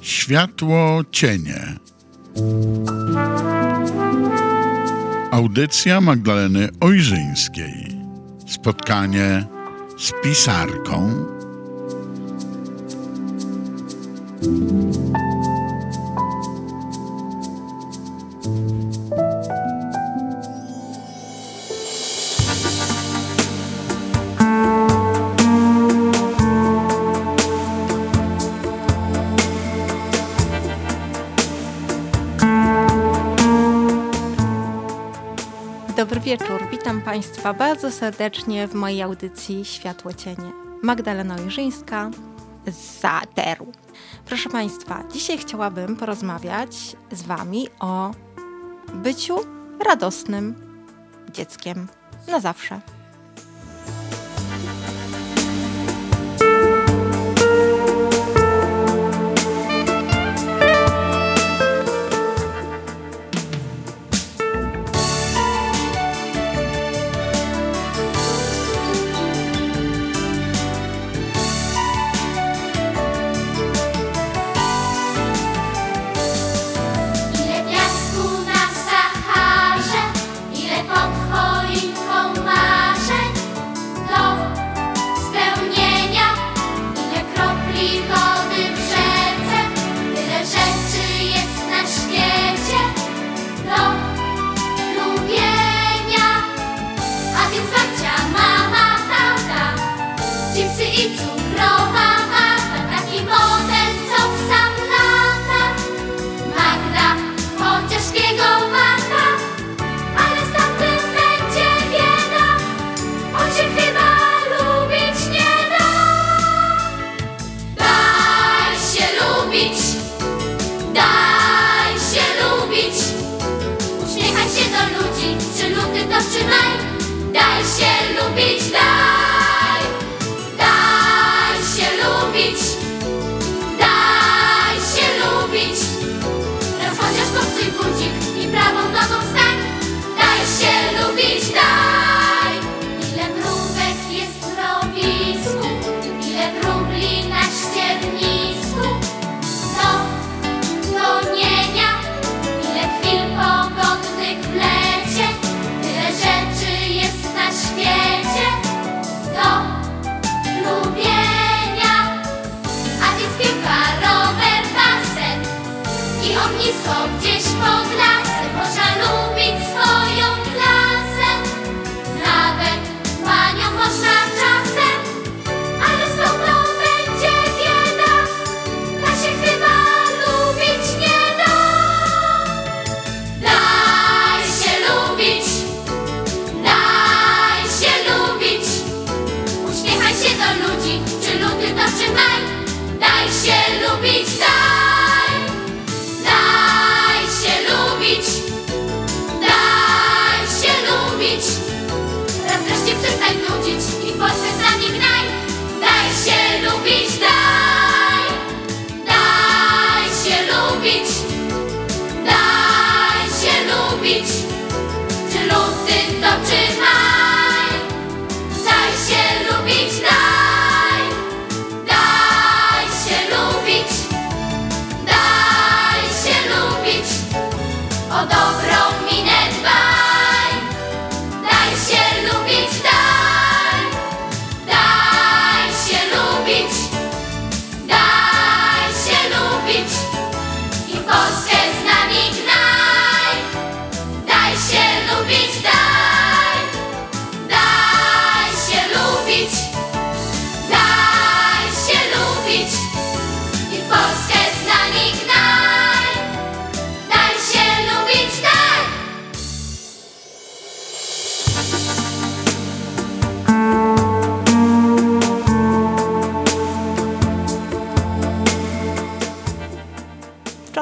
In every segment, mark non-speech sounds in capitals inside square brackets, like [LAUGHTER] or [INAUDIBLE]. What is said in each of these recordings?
Światło cienie. Audycja Magdaleny Ojrzyńskiej. Spotkanie z pisarką Państwa bardzo serdecznie w mojej audycji Światło Cienie. Magdalena Ojrzyńska z Zateru. Proszę Państwa, dzisiaj chciałabym porozmawiać z Wami o byciu radosnym dzieckiem na zawsze.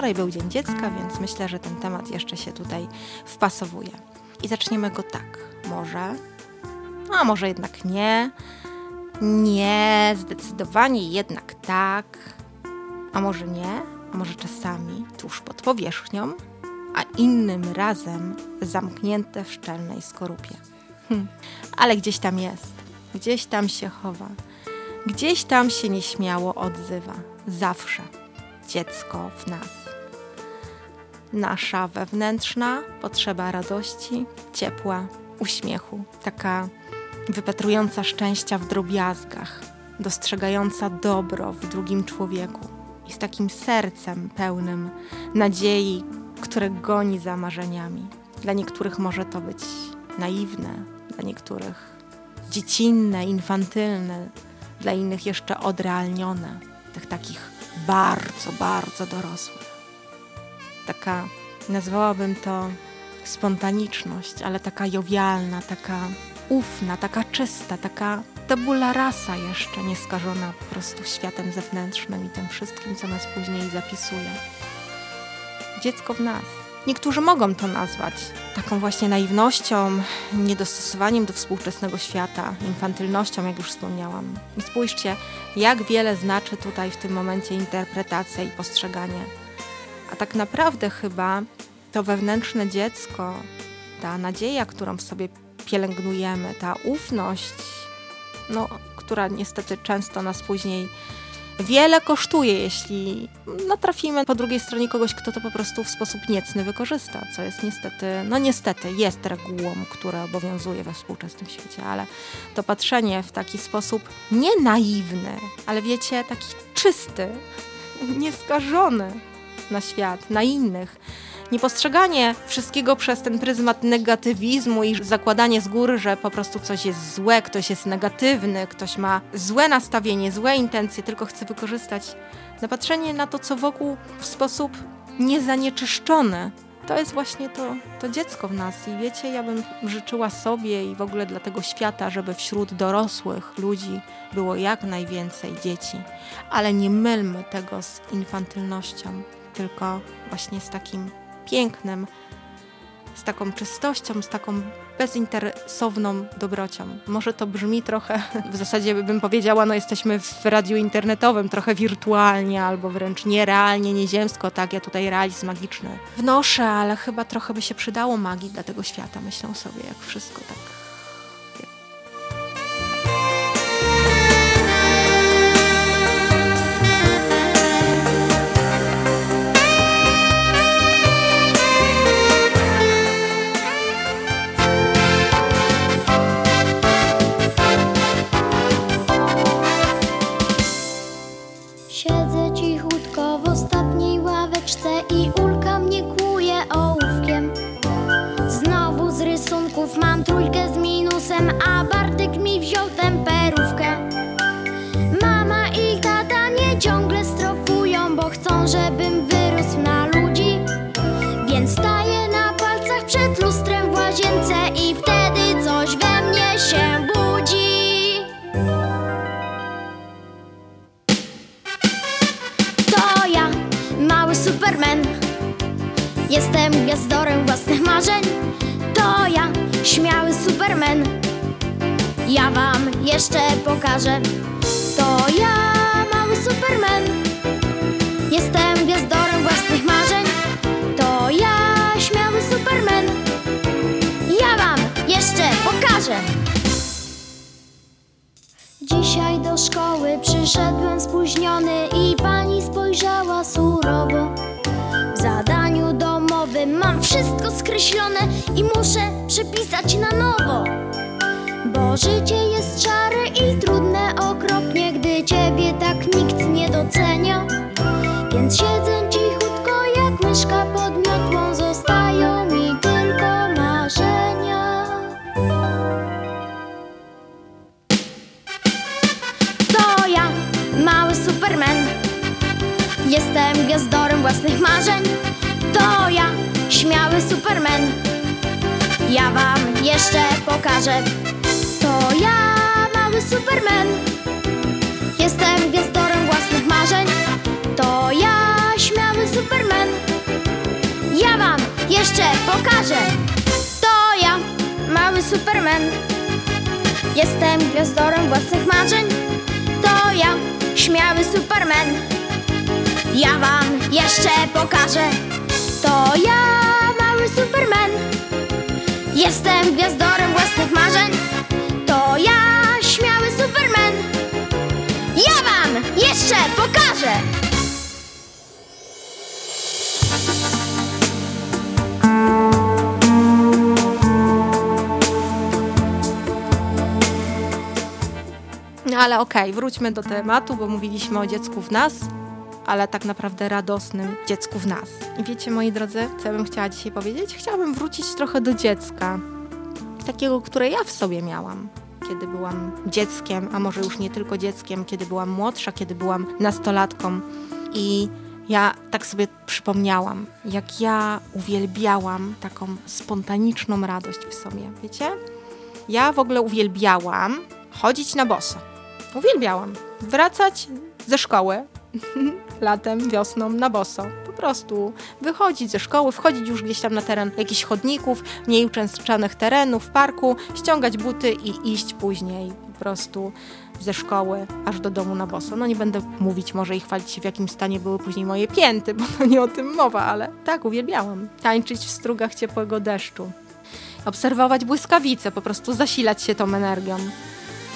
Wczoraj był Dzień Dziecka, więc myślę, że ten temat jeszcze się tutaj wpasowuje. I zaczniemy go tak. Może, a może jednak nie. Nie, zdecydowanie jednak tak. A może nie, a może czasami tuż pod powierzchnią, a innym razem zamknięte w szczelnej skorupie. Hm. Ale gdzieś tam jest, gdzieś tam się chowa, gdzieś tam się nieśmiało odzywa. Zawsze dziecko w nas. Nasza wewnętrzna potrzeba radości, ciepła, uśmiechu, taka wypatrująca szczęścia w drobiazgach, dostrzegająca dobro w drugim człowieku i z takim sercem pełnym nadziei, które goni za marzeniami. Dla niektórych może to być naiwne, dla niektórych dziecinne, infantylne, dla innych jeszcze odrealnione, tych takich bardzo, bardzo dorosłych. Taka, nazwałabym to spontaniczność, ale taka jowialna, taka ufna, taka czysta, taka tabula rasa jeszcze nieskażona po prostu światem zewnętrznym i tym wszystkim, co nas później zapisuje. Dziecko w nas. Niektórzy mogą to nazwać taką właśnie naiwnością, niedostosowaniem do współczesnego świata, infantylnością, jak już wspomniałam. I spójrzcie, jak wiele znaczy tutaj w tym momencie interpretacja i postrzeganie. Tak naprawdę chyba to wewnętrzne dziecko, ta nadzieja, którą w sobie pielęgnujemy, ta ufność, no, która niestety często nas później wiele kosztuje, jeśli natrafimy po drugiej stronie kogoś, kto to po prostu w sposób niecny wykorzysta, co jest niestety, no niestety jest regułą, która obowiązuje we współczesnym świecie, ale to patrzenie w taki sposób nie naiwny, ale wiecie, taki czysty, [LAUGHS] nieskażony na świat, na innych, Niepostrzeganie wszystkiego przez ten pryzmat negatywizmu i zakładanie z góry, że po prostu coś jest złe, ktoś jest negatywny, ktoś ma złe nastawienie, złe intencje, tylko chce wykorzystać. Napatrzenie na to, co wokół w sposób niezanieczyszczony. To jest właśnie to, to dziecko w nas. I wiecie, ja bym życzyła sobie i w ogóle dla tego świata, żeby wśród dorosłych ludzi było jak najwięcej dzieci. Ale nie mylmy tego z infantylnością, tylko właśnie z takim pięknem, z taką czystością, z taką bezinteresowną dobrocią. Może to brzmi trochę, w zasadzie bym powiedziała, no jesteśmy w radiu internetowym, trochę wirtualnie albo wręcz nierealnie, nieziemsko, tak, ja tutaj realizm magiczny wnoszę, ale chyba trochę by się przydało magii dla tego świata, myślę sobie, jak wszystko tak mam trójkę z minusem, a Bartek mi wziął temperówkę. Mama i tata mnie ciągle strofują, bo chcą, żebym wyrósł na ludzi. Więc staję na palcach przed lustrem w łazience i wtedy coś we mnie się budzi. To ja, mały superman Jestem gwiazdorem własnych marzeń śmiały superman. Ja wam jeszcze pokażę. To ja, mały superman. Jestem gwiazdorem własnych marzeń. To ja, śmiały superman. Ja wam jeszcze pokażę. Dzisiaj do szkoły przyszedłem spóźniony i pani spojrzała surowo. Wszystko skreślone i muszę przepisać na nowo. Bo życie jest szare i trudne okropnie, gdy ciebie tak nikt nie śmiały superman. Ja wam jeszcze pokażę. To ja, mały superman. Jestem gwiazdorem własnych marzeń. To ja, śmiały superman. Ja wam jeszcze pokażę. To ja, mały superman. Jestem gwiazdorem własnych marzeń. To ja, śmiały superman. Ja wam jeszcze pokażę. To ja, jestem Superman. Jestem gwiazdorem własnych marzeń. To ja, śmiały Superman. Ja wam jeszcze pokażę. No ale okej, wróćmy do tematu, bo mówiliśmy o dziecku w nas ale tak naprawdę radosnym dziecku w nas. I wiecie, moi drodzy, co ja bym chciała dzisiaj powiedzieć? Chciałabym wrócić trochę do dziecka. Takiego, które ja w sobie miałam. Kiedy byłam dzieckiem, a może już nie tylko dzieckiem, kiedy byłam młodsza, kiedy byłam nastolatką. I ja tak sobie przypomniałam, jak ja uwielbiałam taką spontaniczną radość w sobie. Wiecie? Ja w ogóle uwielbiałam chodzić na boso. Uwielbiałam. Wracać ze szkoły [LAUGHS] latem, wiosną na boso. Po prostu wychodzić ze szkoły, wchodzić już gdzieś tam na teren jakichś chodników, mniej uczęszczanych terenów, parku, ściągać buty i iść później po prostu ze szkoły aż do domu na boso. No nie będę mówić może i chwalić się w jakim stanie były później moje pięty, bo to nie o tym mowa, ale tak, uwielbiałam. Tańczyć w strugach ciepłego deszczu. Obserwować błyskawice, po prostu zasilać się tą energią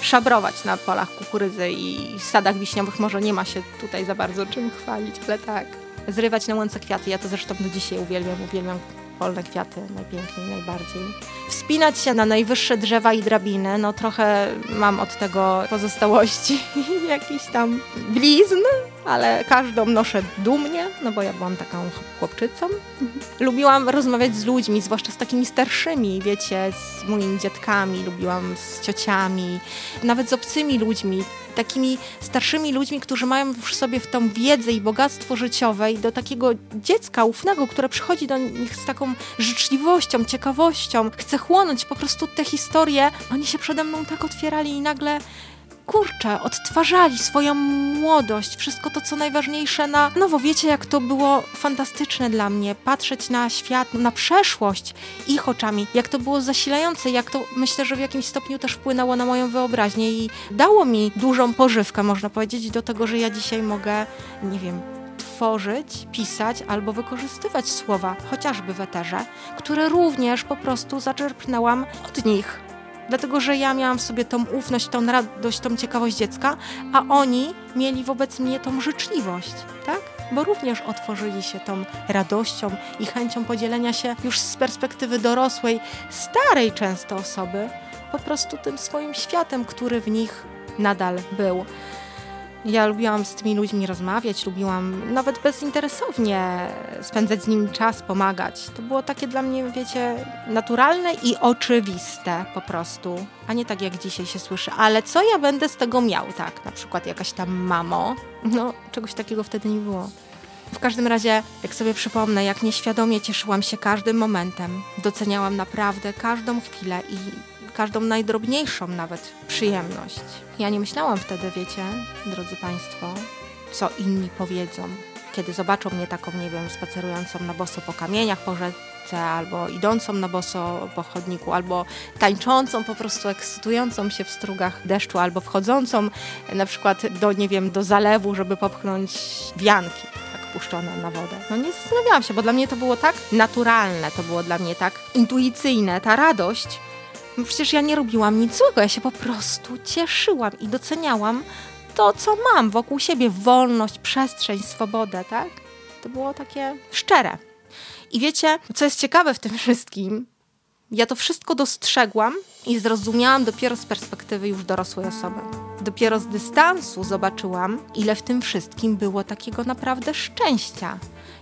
szabrować na polach kukurydzy i sadach wiśniowych może nie ma się tutaj za bardzo czym chwalić, ale tak. Zrywać na łące kwiaty, ja to zresztą do dzisiaj uwielbiam, uwielbiam polne kwiaty najpiękniej, najbardziej. Wspinać się na najwyższe drzewa i drabiny, no trochę mam od tego pozostałości [LAUGHS] jakiś tam blizn, ale każdą noszę dumnie, no bo ja byłam taką chłopczycą. Lubiłam rozmawiać z ludźmi, zwłaszcza z takimi starszymi, wiecie, z moimi dziadkami, lubiłam z ciociami, nawet z obcymi ludźmi, takimi starszymi ludźmi, którzy mają w sobie w tą wiedzę i bogactwo życiowe i do takiego dziecka ufnego, które przychodzi do nich z taką życzliwością, ciekawością, chce chłonąć po prostu te historie. Oni się przede mną tak otwierali i nagle kurczę, odtwarzali swoją młodość, wszystko to, co najważniejsze na nowo. Wiecie, jak to było fantastyczne dla mnie, patrzeć na świat, na przeszłość ich oczami, jak to było zasilające, jak to myślę, że w jakimś stopniu też wpłynęło na moją wyobraźnię i dało mi dużą pożywkę, można powiedzieć, do tego, że ja dzisiaj mogę, nie wiem, tworzyć, pisać albo wykorzystywać słowa, chociażby w eterze, które również po prostu zaczerpnęłam od nich dlatego że ja miałam w sobie tą ufność, tą radość, tą ciekawość dziecka, a oni mieli wobec mnie tą życzliwość, tak? Bo również otworzyli się tą radością i chęcią podzielenia się już z perspektywy dorosłej, starej często osoby, po prostu tym swoim światem, który w nich nadal był. Ja lubiłam z tymi ludźmi rozmawiać, lubiłam nawet bezinteresownie spędzać z nimi czas, pomagać. To było takie dla mnie, wiecie, naturalne i oczywiste po prostu, a nie tak jak dzisiaj się słyszy. Ale co ja będę z tego miał, tak? Na przykład jakaś tam mamo. No, czegoś takiego wtedy nie było. W każdym razie, jak sobie przypomnę, jak nieświadomie cieszyłam się każdym momentem, doceniałam naprawdę każdą chwilę i każdą najdrobniejszą nawet przyjemność. Ja nie myślałam wtedy, wiecie, drodzy Państwo, co inni powiedzą, kiedy zobaczą mnie taką, nie wiem, spacerującą na boso po kamieniach, po rzece, albo idącą na boso po chodniku, albo tańczącą, po prostu ekscytującą się w strugach deszczu, albo wchodzącą na przykład do, nie wiem, do zalewu, żeby popchnąć wianki tak puszczone na wodę. No nie zastanawiałam się, bo dla mnie to było tak naturalne, to było dla mnie tak intuicyjne, ta radość, przecież ja nie robiłam nic złego, ja się po prostu cieszyłam i doceniałam to, co mam wokół siebie, wolność, przestrzeń, swobodę, tak? To było takie szczere. I wiecie, co jest ciekawe w tym wszystkim? Ja to wszystko dostrzegłam i zrozumiałam dopiero z perspektywy już dorosłej osoby. Dopiero z dystansu zobaczyłam, ile w tym wszystkim było takiego naprawdę szczęścia,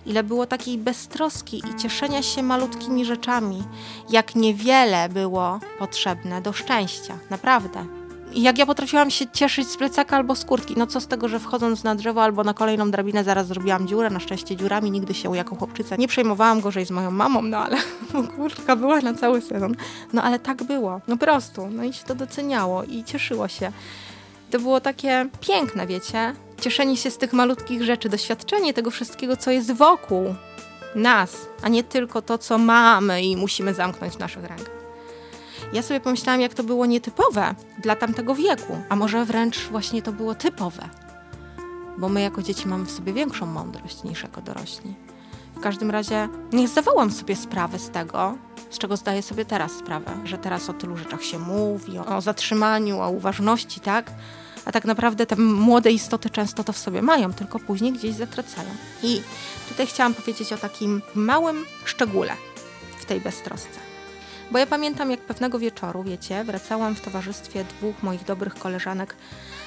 ile było takiej beztroski i cieszenia się malutkimi rzeczami, jak niewiele było potrzebne do szczęścia, naprawdę. Jak ja potrafiłam się cieszyć z plecaka albo z kurtki. No co z tego, że wchodząc na drzewo albo na kolejną drabinę zaraz zrobiłam dziurę, na szczęście dziurami, nigdy się jako chłopczyca nie przejmowałam gorzej z moją mamą, no ale [LAUGHS] kurtka była na cały sezon. No ale tak było, no prostu, no i się to doceniało i cieszyło się. To było takie piękne, wiecie? Cieszenie się z tych malutkich rzeczy, doświadczenie tego wszystkiego, co jest wokół nas, a nie tylko to, co mamy i musimy zamknąć w naszych rękach. Ja sobie pomyślałam, jak to było nietypowe dla tamtego wieku, a może wręcz właśnie to było typowe, bo my jako dzieci mamy w sobie większą mądrość niż jako dorośli. W każdym razie nie zdawałam sobie sprawy z tego, z czego zdaję sobie teraz sprawę, że teraz o tylu rzeczach się mówi, o zatrzymaniu, o uważności, tak? A tak naprawdę te młode istoty często to w sobie mają, tylko później gdzieś zatracają. I tutaj chciałam powiedzieć o takim małym szczególe w tej beztrosce. Bo ja pamiętam, jak pewnego wieczoru, wiecie, wracałam w towarzystwie dwóch moich dobrych koleżanek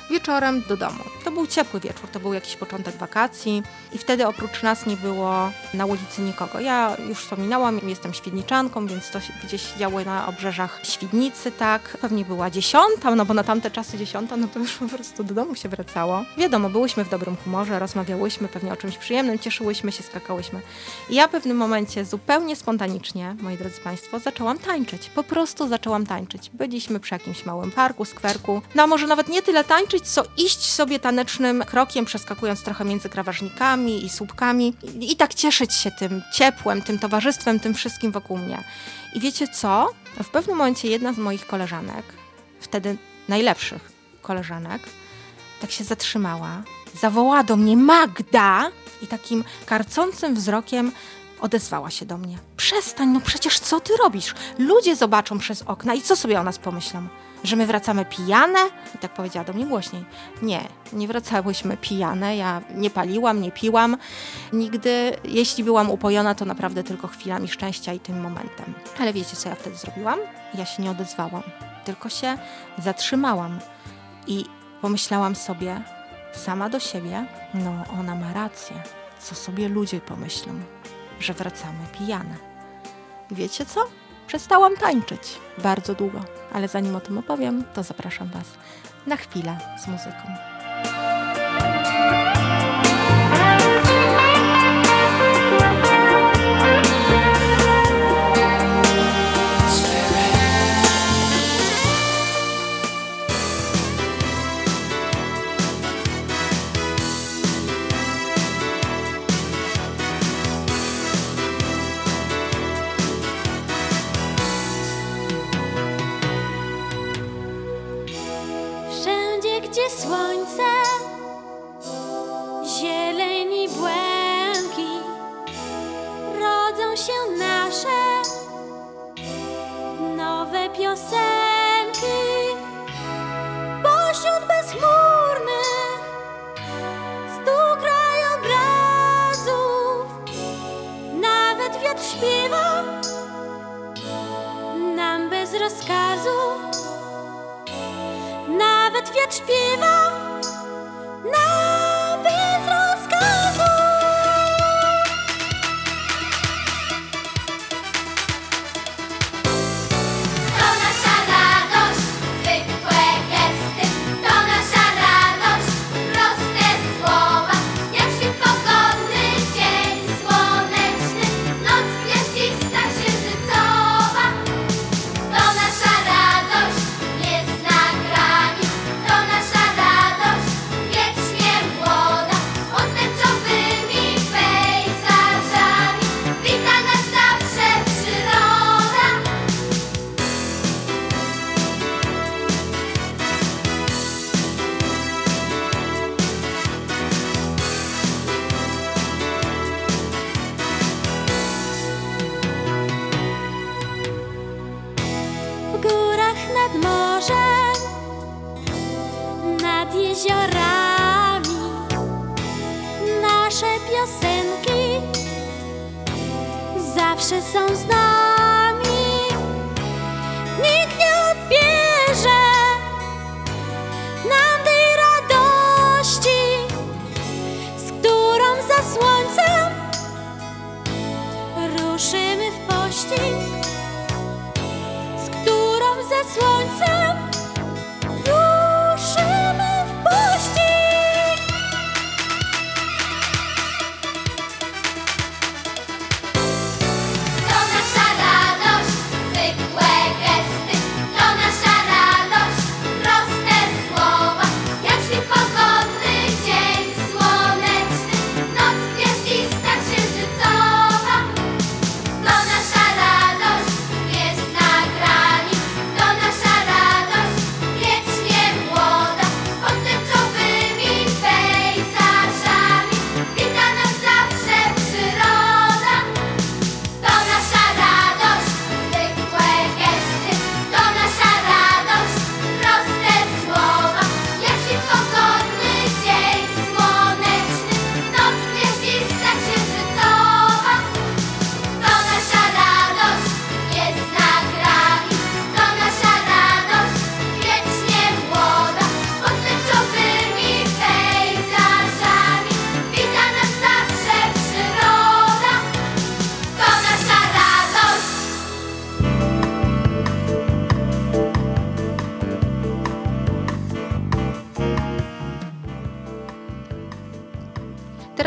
wieczorem do domu. To był ciepły wieczór, to był jakiś początek wakacji i wtedy oprócz nas nie było na ulicy nikogo. Ja już wspominałam, jestem świdniczanką, więc to gdzieś działo na obrzeżach Świdnicy, tak. Pewnie była dziesiąta, no bo na tamte czasy dziesiąta, no to już po prostu do domu się wracało. Wiadomo, byłyśmy w dobrym humorze, rozmawiałyśmy pewnie o czymś przyjemnym, cieszyłyśmy się, skakałyśmy. I ja w pewnym momencie zupełnie spontanicznie, moi drodzy Państwo, zaczęłam tańczyć. Po prostu zaczęłam tańczyć. Byliśmy przy jakimś małym parku, skwerku. No może nawet nie tyle tańczyć, co iść sobie tanecznym krokiem, przeskakując trochę między krawężnikami i słupkami i, i tak cieszyć się tym ciepłem, tym towarzystwem, tym wszystkim wokół mnie. I wiecie co? W pewnym momencie jedna z moich koleżanek, wtedy najlepszych koleżanek, tak się zatrzymała, zawołała do mnie Magda i takim karcącym wzrokiem odezwała się do mnie. Przestań, no przecież co ty robisz? Ludzie zobaczą przez okna i co sobie o nas pomyślą? Że my wracamy pijane? I tak powiedziała do mnie głośniej. Nie, nie wracałyśmy pijane, ja nie paliłam, nie piłam. Nigdy, jeśli byłam upojona, to naprawdę tylko chwilami szczęścia i tym momentem. Ale wiecie, co ja wtedy zrobiłam? Ja się nie odezwałam, tylko się zatrzymałam i pomyślałam sobie sama do siebie, no ona ma rację, co sobie ludzie pomyślą, że wracamy pijane. Wiecie co? Przestałam tańczyć bardzo długo, ale zanim o tym opowiem, to zapraszam Was na chwilę z muzyką.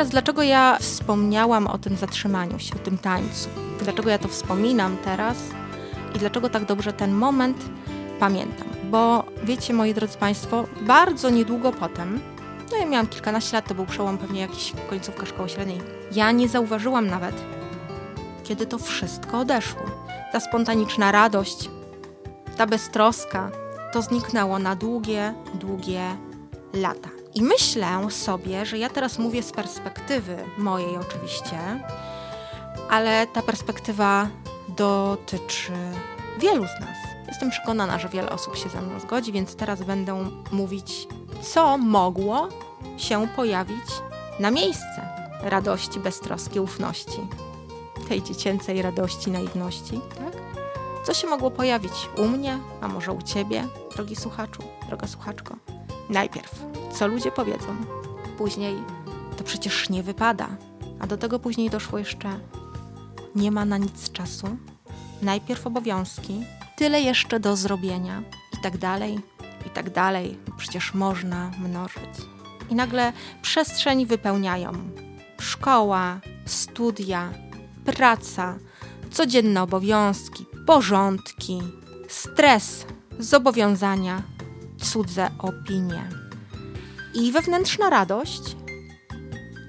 Teraz dlaczego ja wspomniałam o tym zatrzymaniu się, o tym tańcu? Dlaczego ja to wspominam teraz i dlaczego tak dobrze ten moment pamiętam? Bo wiecie, moi drodzy Państwo, bardzo niedługo potem, no ja miałam kilkanaście lat, to był przełom pewnie jakiś końcówka szkoły średniej, ja nie zauważyłam nawet, kiedy to wszystko odeszło. Ta spontaniczna radość, ta beztroska, to zniknęło na długie, długie lata. I myślę sobie, że ja teraz mówię z perspektywy mojej oczywiście, ale ta perspektywa dotyczy wielu z nas. Jestem przekonana, że wiele osób się ze mną zgodzi, więc teraz będę mówić, co mogło się pojawić na miejsce radości, beztroski, ufności, tej dziecięcej radości, naiwności, tak? Co się mogło pojawić u mnie, a może u ciebie, drogi słuchaczu, droga słuchaczko? Najpierw, co ludzie powiedzą, później to przecież nie wypada, a do tego później doszło jeszcze nie ma na nic czasu, najpierw obowiązki, tyle jeszcze do zrobienia i tak dalej, i tak dalej. Przecież można mnożyć. I nagle przestrzeń wypełniają szkoła, studia, praca, codzienne obowiązki, porządki, stres, zobowiązania, cudze opinie. I wewnętrzna radość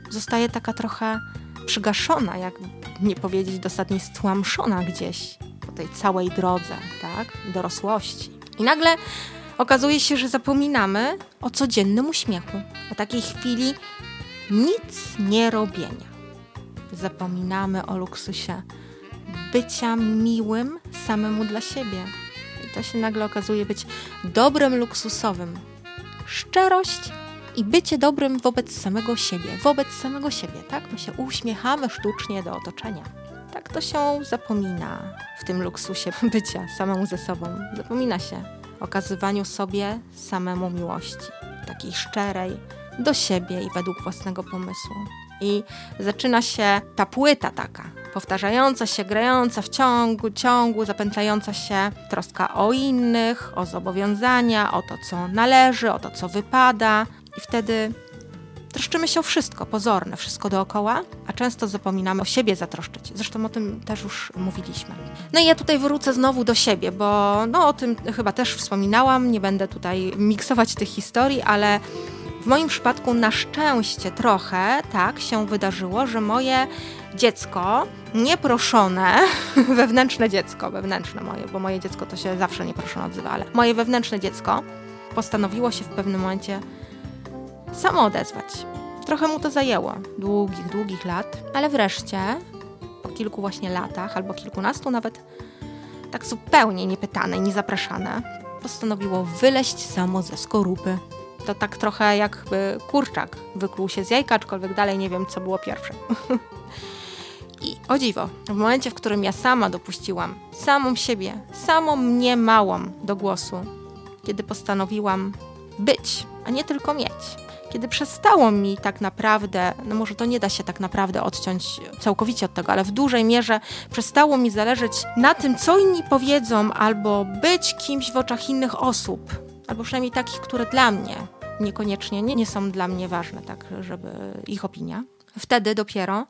zostaje taka trochę przygaszona, jak nie powiedzieć dosadnie stłamszona gdzieś po tej całej drodze, tak, dorosłości. I nagle okazuje się, że zapominamy o codziennym uśmiechu, o takiej chwili nic nie robienia. Zapominamy o luksusie bycia miłym samemu dla siebie. I to się nagle okazuje być dobrem luksusowym. Szczerość i bycie dobrym wobec samego siebie, wobec samego siebie, tak? My się uśmiechamy sztucznie do otoczenia. Tak to się zapomina w tym luksusie [LAUGHS] bycia samemu ze sobą. Zapomina się okazywaniu sobie samemu miłości, takiej szczerej, do siebie i według własnego pomysłu. I zaczyna się ta płyta taka, powtarzająca się, grająca w ciągu, ciągu, zapętlająca się troska o innych, o zobowiązania, o to, co należy, o to, co wypada. I wtedy troszczymy się o wszystko, pozorne, wszystko dookoła, a często zapominamy o siebie zatroszczyć. Zresztą o tym też już mówiliśmy. No i ja tutaj wrócę znowu do siebie, bo no o tym chyba też wspominałam, nie będę tutaj miksować tych historii, ale w moim przypadku na szczęście trochę tak się wydarzyło, że moje dziecko nieproszone, [LAUGHS] wewnętrzne dziecko, wewnętrzne moje, bo moje dziecko to się zawsze nieproszone odzywa, ale moje wewnętrzne dziecko postanowiło się w pewnym momencie samo odezwać. Trochę mu to zajęło, długich, długich lat, ale wreszcie, po kilku właśnie latach, albo kilkunastu nawet, tak zupełnie niepytane, niezapraszane, postanowiło wyleść samo ze skorupy. To tak trochę jakby kurczak wykluł się z jajka, aczkolwiek dalej nie wiem, co było pierwsze. [LAUGHS] I o dziwo, w momencie, w którym ja sama dopuściłam samą siebie, samą mnie małą do głosu, kiedy postanowiłam być, a nie tylko mieć, kiedy przestało mi tak naprawdę, no może to nie da się tak naprawdę odciąć całkowicie od tego, ale w dużej mierze przestało mi zależeć na tym, co inni powiedzą, albo być kimś w oczach innych osób, albo przynajmniej takich, które dla mnie niekoniecznie nie, nie są dla mnie ważne, tak, żeby ich opinia. Wtedy dopiero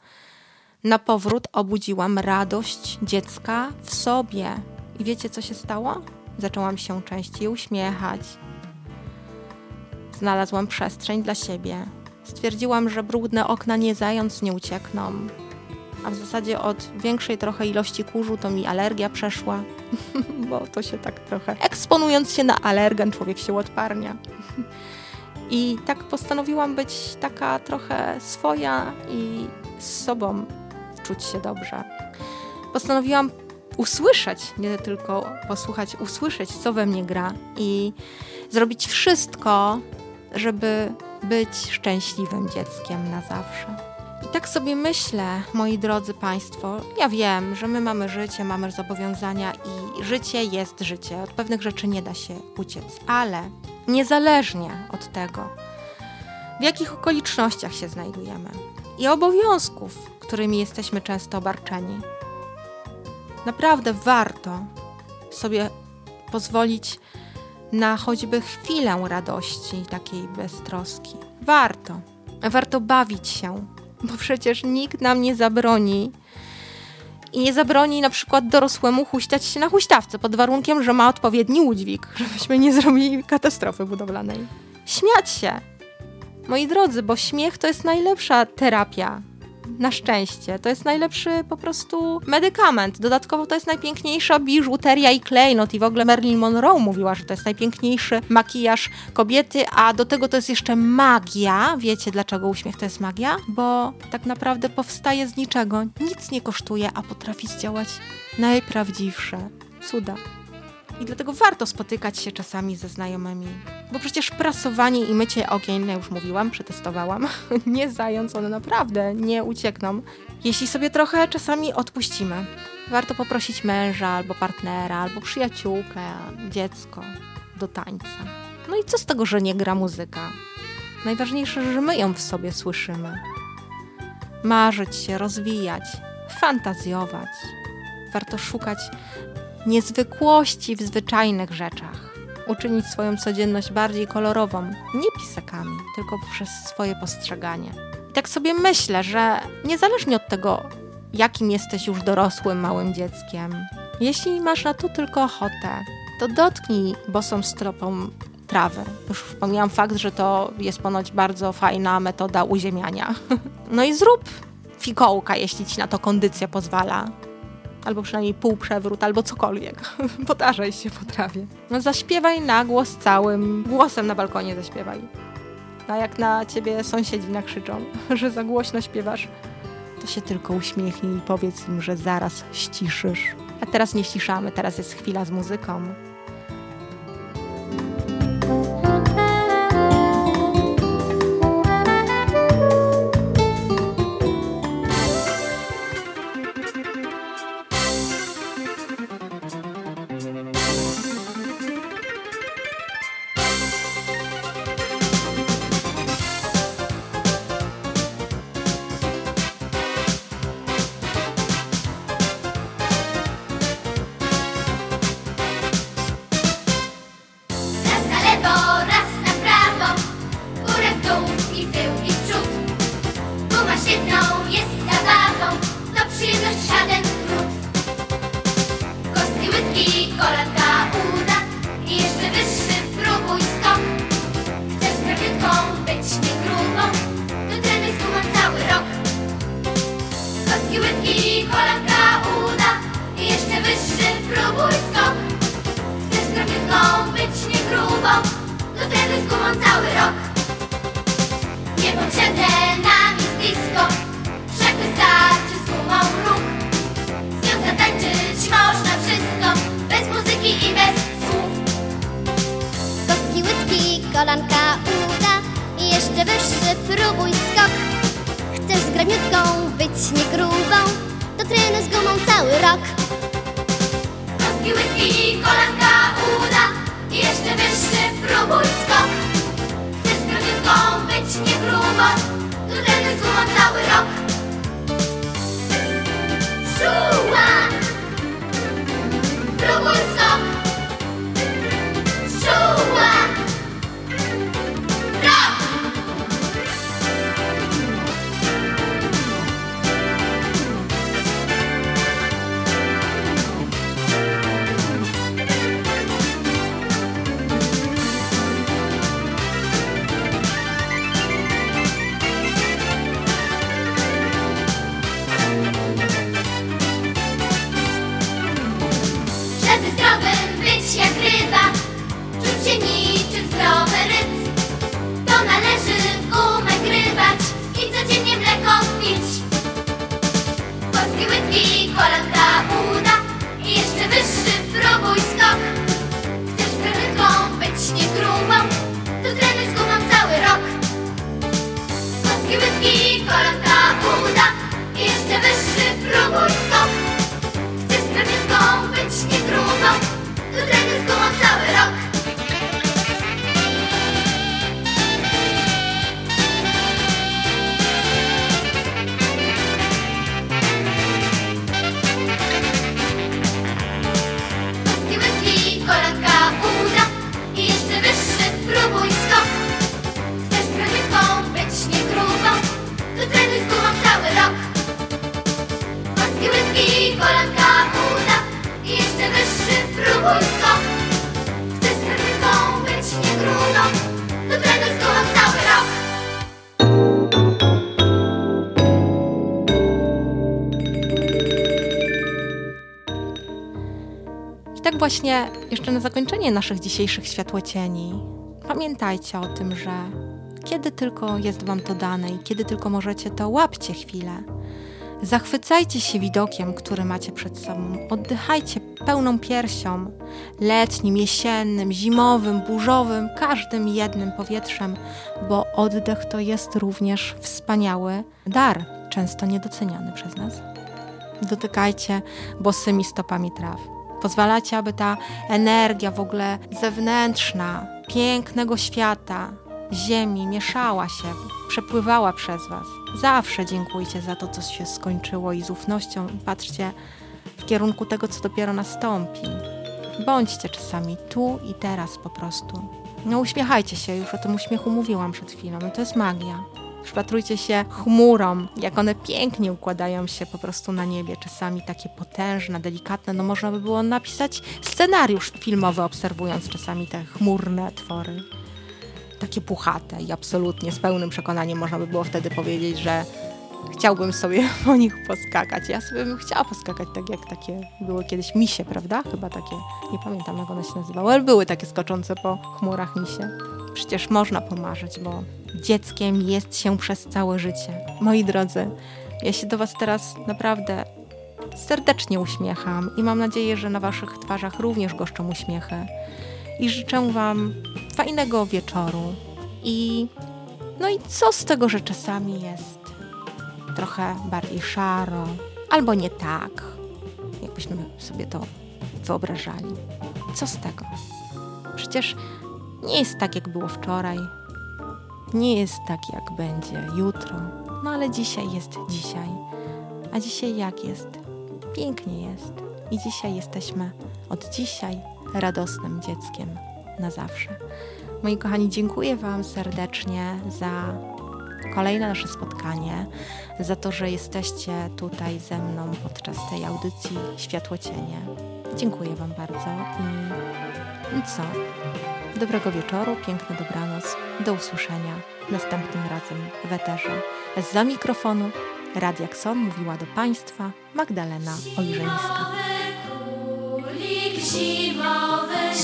na powrót obudziłam radość dziecka w sobie. I wiecie, co się stało? Zaczęłam się częściej uśmiechać. Znalazłam przestrzeń dla siebie. Stwierdziłam, że brudne okna nie zając nie uciekną. A w zasadzie od większej trochę ilości kurzu to mi alergia przeszła, [LAUGHS] bo to się tak trochę eksponując się na alergen człowiek się odparnia. I tak postanowiłam być taka trochę swoja i z sobą czuć się dobrze. Postanowiłam usłyszeć, nie tylko posłuchać, usłyszeć, co we mnie gra i zrobić wszystko, żeby być szczęśliwym dzieckiem na zawsze. I tak sobie myślę, moi drodzy Państwo, ja wiem, że my mamy życie, mamy zobowiązania i życie jest życie. Od pewnych rzeczy nie da się uciec, ale niezależnie od tego, w jakich okolicznościach się znajdujemy i obowiązków, którymi jesteśmy często obarczeni, naprawdę warto sobie pozwolić na choćby chwilę radości takiej beztroski. Warto. Warto bawić się bo przecież nikt nam nie zabroni i nie zabroni na przykład dorosłemu huśtać się na huśtawce pod warunkiem, że ma odpowiedni udźwig, żebyśmy nie zrobili katastrofy budowlanej. Śmiać się. Moi drodzy, bo śmiech to jest najlepsza terapia. Na szczęście. To jest najlepszy po prostu medykament. Dodatkowo to jest najpiękniejsza biżuteria i klejnot. I w ogóle Marilyn Monroe mówiła, że to jest najpiękniejszy makijaż kobiety, a do tego to jest jeszcze magia. Wiecie dlaczego uśmiech to jest magia? Bo tak naprawdę powstaje z niczego. Nic nie kosztuje, a potrafi zdziałać najprawdziwsze cuda. I dlatego warto spotykać się czasami ze znajomymi. Bo przecież prasowanie i mycie okien, już mówiłam, przetestowałam, [LAUGHS] nie zając, one naprawdę nie uciekną. Jeśli sobie trochę czasami odpuścimy. Warto poprosić męża, albo partnera, albo przyjaciółkę, dziecko do tańca. No i co z tego, że nie gra muzyka? Najważniejsze, że my ją w sobie słyszymy. Marzyć się, rozwijać, fantazjować. Warto szukać niezwykłości w zwyczajnych rzeczach. Uczynić swoją codzienność bardziej kolorową, nie pisakami, tylko przez swoje postrzeganie. I tak sobie myślę, że niezależnie od tego, jakim jesteś już dorosłym małym dzieckiem, jeśli masz na to tylko ochotę, to dotknij bosą stropą trawy. Już wspomniałam fakt, że to jest ponoć bardzo fajna metoda uziemiania. [LAUGHS] No i zrób fikołka, jeśli ci na to kondycja pozwala albo przynajmniej półprzewrót, albo cokolwiek. [LAUGHS] Potarzaj się po trawie. No zaśpiewaj na głos całym głosem na balkonie zaśpiewaj. A jak na ciebie sąsiedzi nakrzyczą, [LAUGHS] że za głośno śpiewasz, to się tylko uśmiechnij i powiedz im, że zaraz ściszysz. A teraz nie ściszamy, teraz jest chwila z muzyką. To z gumą cały rok. Niepotrzebne nam jest disco, wszak wystarczy z gumą ruch. Z nią zatańczyć można wszystko, bez muzyki i bez słów. Kostki, łydki, kolanka, uda i jeszcze wyższy próbuj skok. Chcesz z graniutką być nie grubą, to trenuj z gumą cały rok. Kostki, łydki, kolanka, jeszcze wyższy próbuj skok. Chcesz prawiutką być nie to trenuj z gumą cały rok. Czuła! Próbuj tak właśnie jeszcze na zakończenie naszych dzisiejszych światłocieni, pamiętajcie o tym, że kiedy tylko jest Wam to dane i kiedy tylko możecie, to łapcie chwilę. Zachwycajcie się widokiem, który macie przed sobą. Oddychajcie pełną piersią, letnim, jesiennym, zimowym, burzowym, każdym jednym powietrzem, bo oddech to jest również wspaniały dar, często niedoceniany przez nas. Dotykajcie bosymi stopami traw. Pozwalacie, aby ta energia w ogóle zewnętrzna, pięknego świata, ziemi mieszała się, przepływała przez Was. Zawsze dziękujcie za to, co się skończyło i z ufnością patrzcie w kierunku tego, co dopiero nastąpi. Bądźcie czasami tu i teraz po prostu. No uśmiechajcie się, już o tym uśmiechu mówiłam przed chwilą. To jest magia. Przypatrujcie się chmurom, jak one pięknie układają się po prostu na niebie, czasami takie potężne, delikatne. No można by było napisać scenariusz filmowy, obserwując czasami te chmurne twory. Takie puchate i absolutnie z pełnym przekonaniem można by było wtedy powiedzieć, że chciałbym sobie [LAUGHS] po nich poskakać. Ja sobie bym chciała poskakać tak jak takie były kiedyś misie, prawda? Chyba takie, nie pamiętam jak one się nazywały, ale były takie skoczące po chmurach misie. Przecież można pomarzyć, bo dzieckiem jest się przez całe życie. Moi drodzy, ja się do Was teraz naprawdę serdecznie uśmiecham i mam nadzieję, że na Waszych twarzach również goszczą uśmiechy. I życzę Wam fajnego wieczoru. I no i co z tego, że czasami jest trochę bardziej szaro, albo nie tak, jakbyśmy sobie to wyobrażali. Co z tego? Przecież nie jest tak, jak było wczoraj, nie jest tak, jak będzie jutro, no ale dzisiaj jest dzisiaj. A dzisiaj jak jest? Pięknie jest. I dzisiaj jesteśmy od dzisiaj radosnym dzieckiem na zawsze. Moi kochani, dziękuję Wam serdecznie za kolejne nasze spotkanie, za to, że jesteście tutaj ze mną podczas tej audycji Światłocienie. Dziękuję Wam bardzo i, co? Dobrego wieczoru, piękny dobranoc. Do usłyszenia następnym razem w Eterze. Za mikrofonu Radia Kson mówiła do Państwa Magdalena Ojrzeńska. Zimowy kulik, zimowy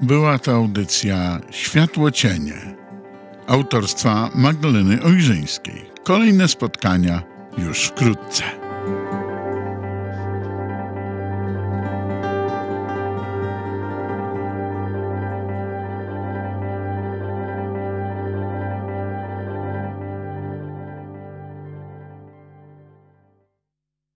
Była to audycja Światło Cienie autorstwa Magdaleny Ojrzyńskiej. Kolejne spotkania już wkrótce.